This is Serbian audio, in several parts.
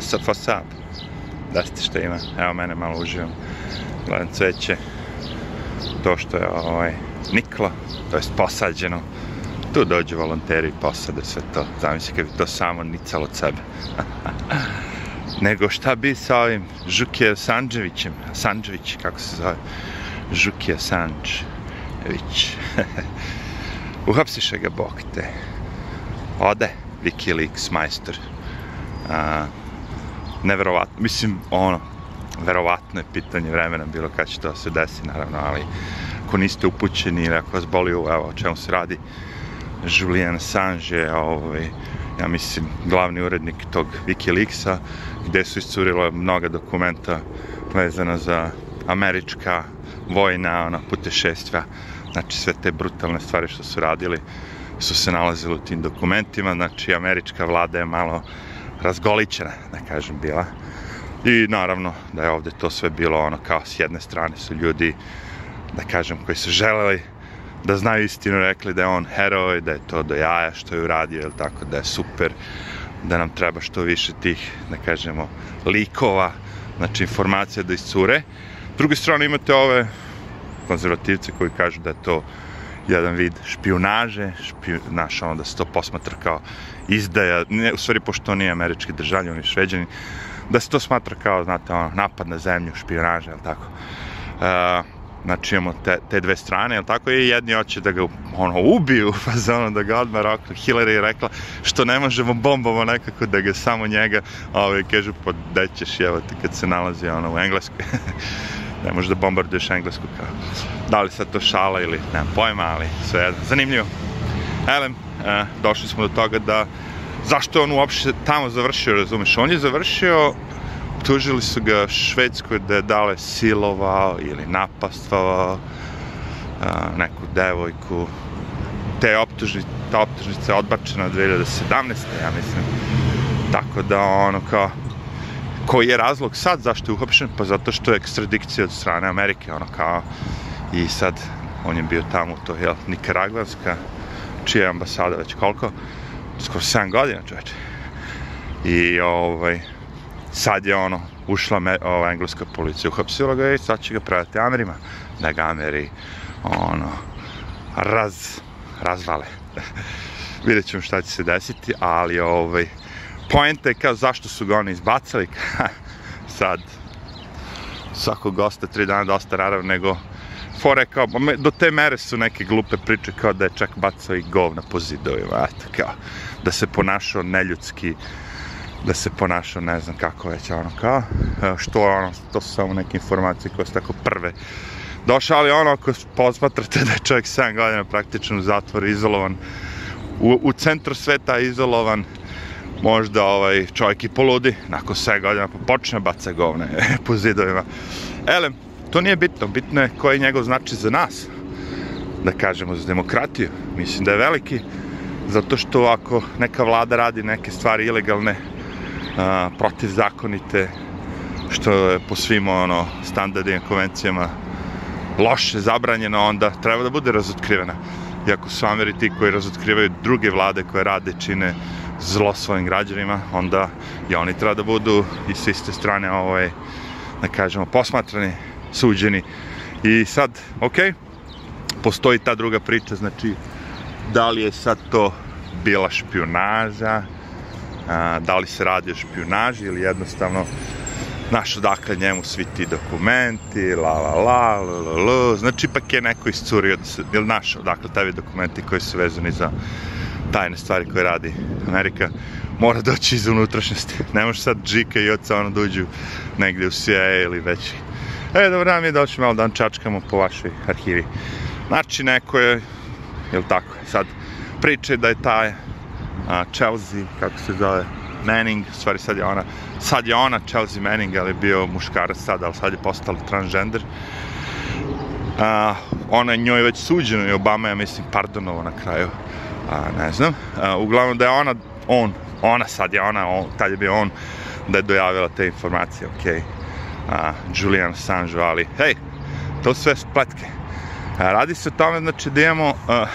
sad fasad. Da ste šta ima, evo mene malo uživam. Gledam cveće. To što je ovaj, niklo, to je posađeno. Tu dođu volonteri i posade sve to. Zamisli kad bi to samo nicalo od sebe. Nego šta bi sa ovim Žukije Sanđevićem, Sanđević, kako se zove? Žukije Sanđević. Uhapsiše ga Bog te. Ode Wikileaks majstor. A, neverovatno, mislim, ono, verovatno je pitanje vremena bilo kad će to se desi, naravno, ali ako niste upućeni ili ako vas boli evo, o čemu se radi, Julian Assange je, ovaj, ja mislim, glavni urednik tog Wikileaksa, gde su iscurilo mnoga dokumenta vezana za američka vojna ona, putešestva, znači sve te brutalne stvari što su radili su se nalazile u tim dokumentima, znači američka vlada je malo razgoličena, da kažem, bila. I naravno da je ovde to sve bilo ono kao s jedne strane su ljudi, da kažem, koji su želeli da znaju istinu, rekli da je on heroj, da je to do jaja što je uradio, ili tako, da je super, da nam treba što više tih, da kažemo, likova, znači informacija da iscure. S druge strane imate ove konzervativce koji kažu da je to jedan vid špionaže, špio, znaš, ono da se to posmatra kao izdaja, ne, u stvari pošto on nije američki državljan, on je šveđani, da se to smatra kao, znate, ono, napad na zemlju, špionaže, jel tako? Uh, znači imamo te, te dve strane, jel tako, i jedni hoće da ga ono, ubiju, pa za ono da ga odmah roknu. Hillary je rekla što ne možemo bombamo nekako da ga samo njega, a ovaj kažu, pa dećeš, evo ti kad se nalazi ono u Engleskoj. ne možeš da bombarduješ Englesku kao. Da li sad to šala ili nemam pojma, ali sve jedno. Zanimljivo. Elem, e, došli smo do toga da zašto je on uopšte tamo završio, razumeš? On je završio tužili su ga Švedskoj da je dale silovao ili napastvao a, neku devojku. Te optužnice, ta optužnica je odbačena 2017. ja mislim. Tako da ono kao koji je razlog sad zašto je uhapšen? Pa zato što je ekstradikcija od strane Amerike, ono kao i sad on je bio tamo to je Nikaragvanska čija je ambasada već koliko skoro 7 godina čoveče i ovaj sad je ono, ušla me, ova engleska policija, uhapsila ga i sad će ga predati Amerima, da ga Ameri, ono, raz, razvale. Vidjet ćemo šta će se desiti, ali ovaj, poenta je kao zašto su ga oni izbacali, sad, svakog gosta tri dana dosta rarav, nego fore kao, do te mere su neke glupe priče kao da je čak bacao i govna po zidovima, eto, kao, da se ponašao neljudski, da se ponaša, ne znam kako već, ono, kao, što, ono, to su samo neke informacije koje su tako prve došle, ali ono, ako posmatrate da je čovjek 7 godina praktično u zatvoru, izolovan, u, u centru sveta izolovan, možda ovaj čovjek i poludi, nakon 7 godina pa počne baca govne po zidovima. Elem, to nije bitno, bitno je koji je njegov znači za nas, da kažemo, za demokratiju. Mislim da je veliki, zato što ako neka vlada radi neke stvari ilegalne, a, protivzakonite, što je po svim ono, standardima, konvencijama loše, zabranjeno, onda treba da bude razotkrivena. Iako su Ameri ti koji razotkrivaju druge vlade koje rade, čine zlo svojim građanima, onda i oni treba da budu i s iste strane, ovaj, da kažemo, posmatrani, suđeni. I sad, ok, postoji ta druga priča, znači, da li je sad to bila špionaža, a, da li se radi o špionaži ili jednostavno znaš odakle njemu svi ti dokumenti, la la la, la la la, znači ipak je neko iscurio, da ili znaš odakle tebi dokumenti koji su vezani za tajne stvari koje radi Amerika, mora doći iz unutrašnjosti. Ne može sad Džika i oca ono dođu negde u CIA ili već. E, dobro, mi je došli malo da vam čačkamo po vašoj arhivi. Znači, neko je, jel tako, sad priče da je taj a, Chelsea, kako se zove, Manning, stvari sad je ona, sad je ona Chelsea Manning, ali je bio muškarac sad, ali sad je postala transgender. A, ona njoj već suđena i Obama je, mislim, pardonovo na kraju. A, ne znam. A, uglavnom da je ona, on, ona sad je ona, on, tad je bio on, da je dojavila te informacije. Okay. A, Julian Assange, ali, hej, to sve spletke. A, radi se o tome, znači, da imamo, a,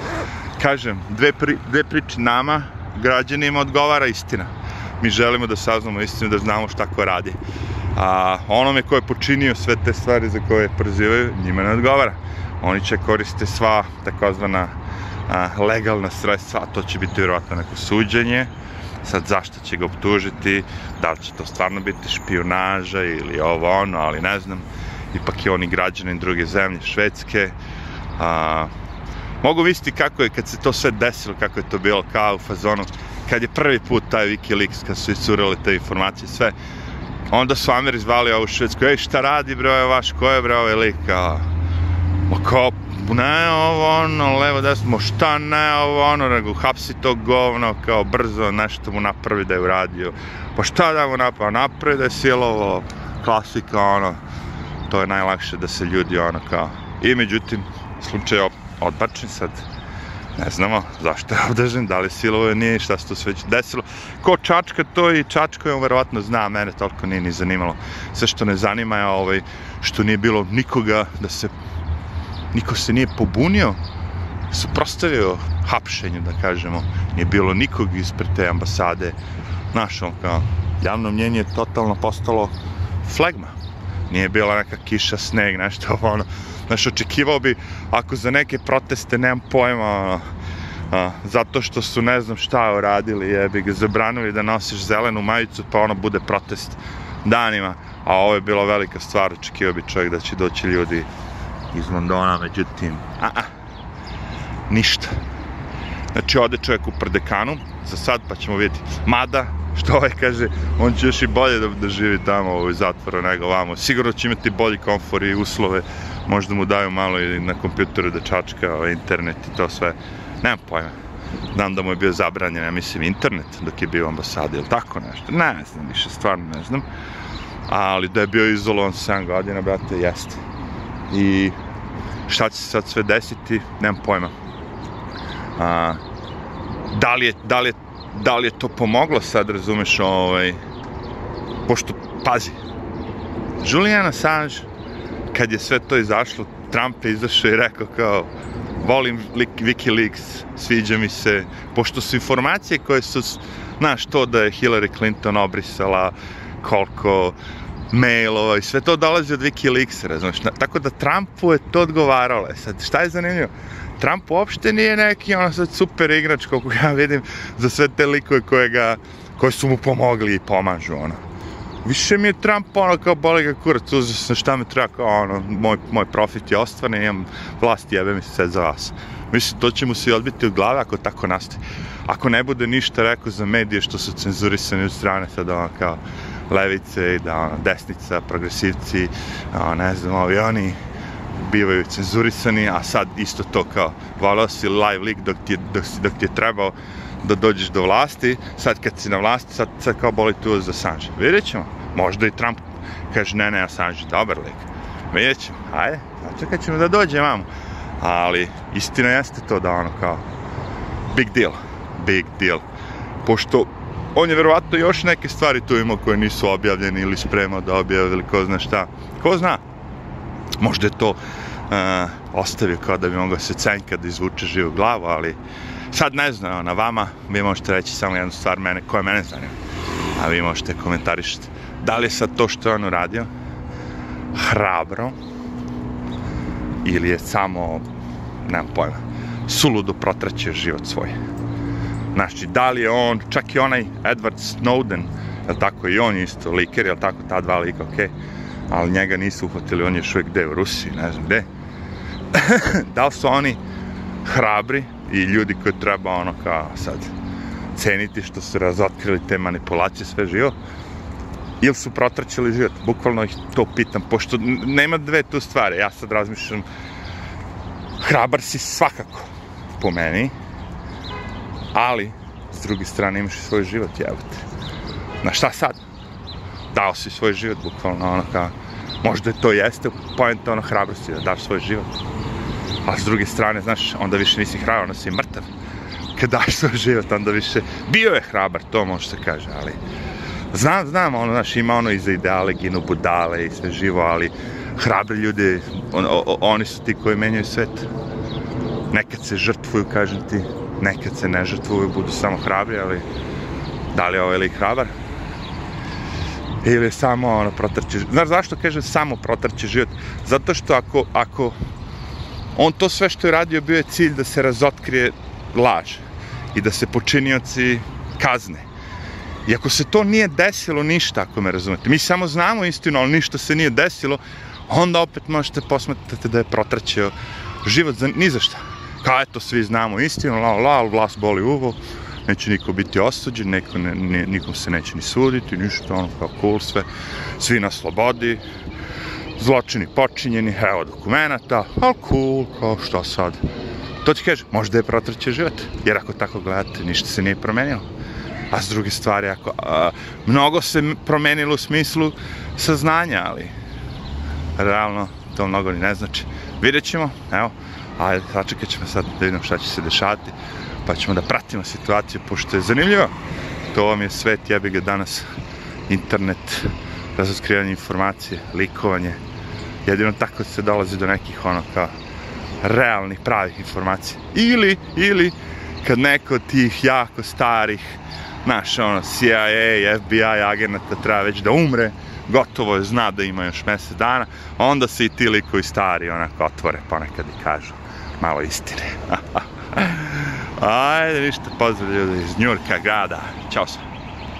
kažem, dve, pri, dve priče nama, građanima odgovara istina. mi želimo da saznamo istinu, da znamo šta ko radi. A onome ko je počinio sve te stvari za koje prozivaju, njima ne odgovara. Oni će koriste sva takozvana a, legalna sredstva, a to će biti vjerojatno neko suđenje, sad zašto će ga optužiti, da li će to stvarno biti špionaža ili ovo ono, ali ne znam, ipak je on i građanin druge zemlje, Švedske, a, mogu misliti kako je kad se to sve desilo, kako je to bilo kao u fazonu, kad je prvi put taj Wikileaks, kad su iscurili te informacije, sve, onda su Ameri zvali ovu Švedsku, ej šta radi bre, ovaj vaš, ko je bre ovaj lik, kao, kao, ne ovo ono, levo desno, šta ne ovo ono, nego hapsi to govno, kao brzo nešto mu napravi da je uradio, pa šta da mu napravi, napravi da je silovo, klasika ono, to je najlakše da se ljudi ono kao, i međutim, slučaj je odbačen sad, ne znamo zašto je obdržen, da li silovo je nije, šta se to sve desilo. Ko Čačka to i Čačko je on verovatno zna, mene toliko nije ni zanimalo. Sve što ne zanima je ovaj, što nije bilo nikoga da se niko se nije pobunio, suprostavio hapšenju, da kažemo. Nije bilo nikog ispred te ambasade. Znaš, on kao, javno mnjenje je totalno postalo flegma. Nije bila neka kiša, sneg, nešto ono. Znaš, očekivao bi, ako za neke proteste, nemam pojma, ono, a, zato što su ne znam šta uradili, jebi ga zabranili da nosiš zelenu majicu, pa ono bude protest danima. A ovo je bila velika stvar, očekivao bi čovjek da će doći ljudi iz Londona, međutim, a, a, ništa. Znači, ode čovjek u prdekanu, za sad pa ćemo vidjeti. Mada, što ovaj kaže, on će još i bolje da, da živi tamo u zatvoru nego vamo. Sigurno će imati bolji komfor i uslove, možda mu daju malo i na kompjuteru da čačka ovaj, internet i to sve. Nemam pojma. Znam da mu je bio zabranjen, ja mislim, internet dok je bio u ambasadi, ili tako nešto. Ne znam više, stvarno ne znam. Ali da je bio izolovan 7 godina, brate, jeste i šta će se sad sve desiti, nemam pojma. A, da, li je, da, li je, da li je to pomoglo sad, razumeš, ovaj, pošto, pazi, Julian Assange, kad je sve to izašlo, Trump je izašao i rekao kao, volim Wikileaks, sviđa mi se, pošto su informacije koje su, znaš, to da je Hillary Clinton obrisala koliko mailova i sve to dolazi od Wikileaksa, razumiješ? Tako da Trumpu je to odgovaralo. E sad, šta je zanimljivo? Trump uopšte nije neki ono sad super igrač, koliko ja vidim, za sve te likove koje ga, koje su mu pomogli i pomažu, ono. Više mi je Trump ono kao boli ga kurac, uzeo šta mi treba kao ono, moj, moj profit je ostvaren, imam vlast jebe mi se sve za vas. Mislim, to će mu se odbiti od glave ako tako nastaje. Ako ne bude ništa rekao za medije što su cenzurisani od strane, sad ono kao, levice i da ono, desnica, progresivci, ono, ne znam, ovi oni bivaju cenzurisani, a sad isto to kao volao si live lik dok ti, je, dok, dok ti je trebao da dođeš do vlasti, sad kad si na vlasti, sad, sad kao boli tu za Assange. Vidjet ćemo. Možda i Trump kaže, ne, ne, Assange, dobar lik. Vidjet ćemo. Ajde, čekat ćemo da dođe, mamo. Ali, istina jeste to da ono kao, big deal, big deal. Pošto on je verovatno još neke stvari tu imao koje nisu objavljene ili spremao da objave ili ko zna šta. Ko zna? Možda je to uh, ostavio kao da bi mogao se cenjka da izvuče živu glavu, ali sad ne znam, na vama vi možete reći samo jednu stvar mene, koja mene zanima. A vi možete komentarišiti da li je sad to što je on uradio hrabro ili je samo, nemam pojma, suludo protraćio život svoj. Znači, da li je on, čak i onaj Edward Snowden, je tako, i on isto liker, je tako, ta dva lika, okej, okay. ali njega nisu uhvatili, on je još uvijek gde, u Rusiji, ne znam gde. da li su oni hrabri i ljudi koji treba ono kao sad ceniti što su razotkrili te manipulacije sve živo ili su protraćili život bukvalno ih to pitam pošto nema dve tu stvari ja sad razmišljam hrabar si svakako po meni ali, s druge strane, imaš i svoj život, jebate. Na šta sad? Dao si svoj život, bukvalno, ono kao, možda to jeste pojenta ono hrabrosti, da daš svoj život. A s druge strane, znaš, onda više nisi hrabar, onda si mrtav. Kad daš svoj život, onda više, bio je hrabar, to može se kaže, ali, znam, znam, ono, znaš, ima ono iza ideale, ginu budale i sve živo, ali, hrabri ljudi, on, o, oni su ti koji menjaju svet. Nekad se žrtvuju, kažem ti, nekad se ne žrtvuju, budu samo hrabri, ali da li je ovaj lik hrabar? ili samo ono protrče znaš zašto kaže samo protrče život zato što ako, ako on to sve što je radio bio je cilj da se razotkrije laž i da se počinioci kazne. I ako se to nije desilo ništa ako me razumete. Mi samo znamo istinu ali ništa se nije desilo onda opet možete posmetati da je protrčio život za, ni za šta. Kao eto svi znamo istinu la la vlast boli uvo neće niko biti osuđen, neko ne, ne, nikom se neće ni suditi, ništa, ono kao cool sve, svi na slobodi, zločini počinjeni, evo dokumenta, ali cool, kao što sad. To ti kaže, možda je protrće život, jer ako tako gledate, ništa se nije promenilo. A s druge stvari, ako, a, mnogo se promenilo u smislu saznanja, ali realno to mnogo ni ne znači. Vidjet ćemo, evo, ajde, sačekat ćemo sad da vidimo šta će se dešavati pa ćemo da pratimo situaciju, pošto je zanimljivo. To vam je svet, jebi ga danas, internet, razotkrivanje informacije, likovanje. Jedino tako se dolazi do nekih ono kao realnih, pravih informacija. Ili, ili, kad neko od tih jako starih, znaš, ono, CIA, FBI agenata treba već da umre, gotovo je, zna da ima još mesec dana, onda se i ti likovi stari onako otvore ponekad i kažu malo istine. Ajde, ništa, pozdrav ljudi iz Njurka grada. Ćao sam.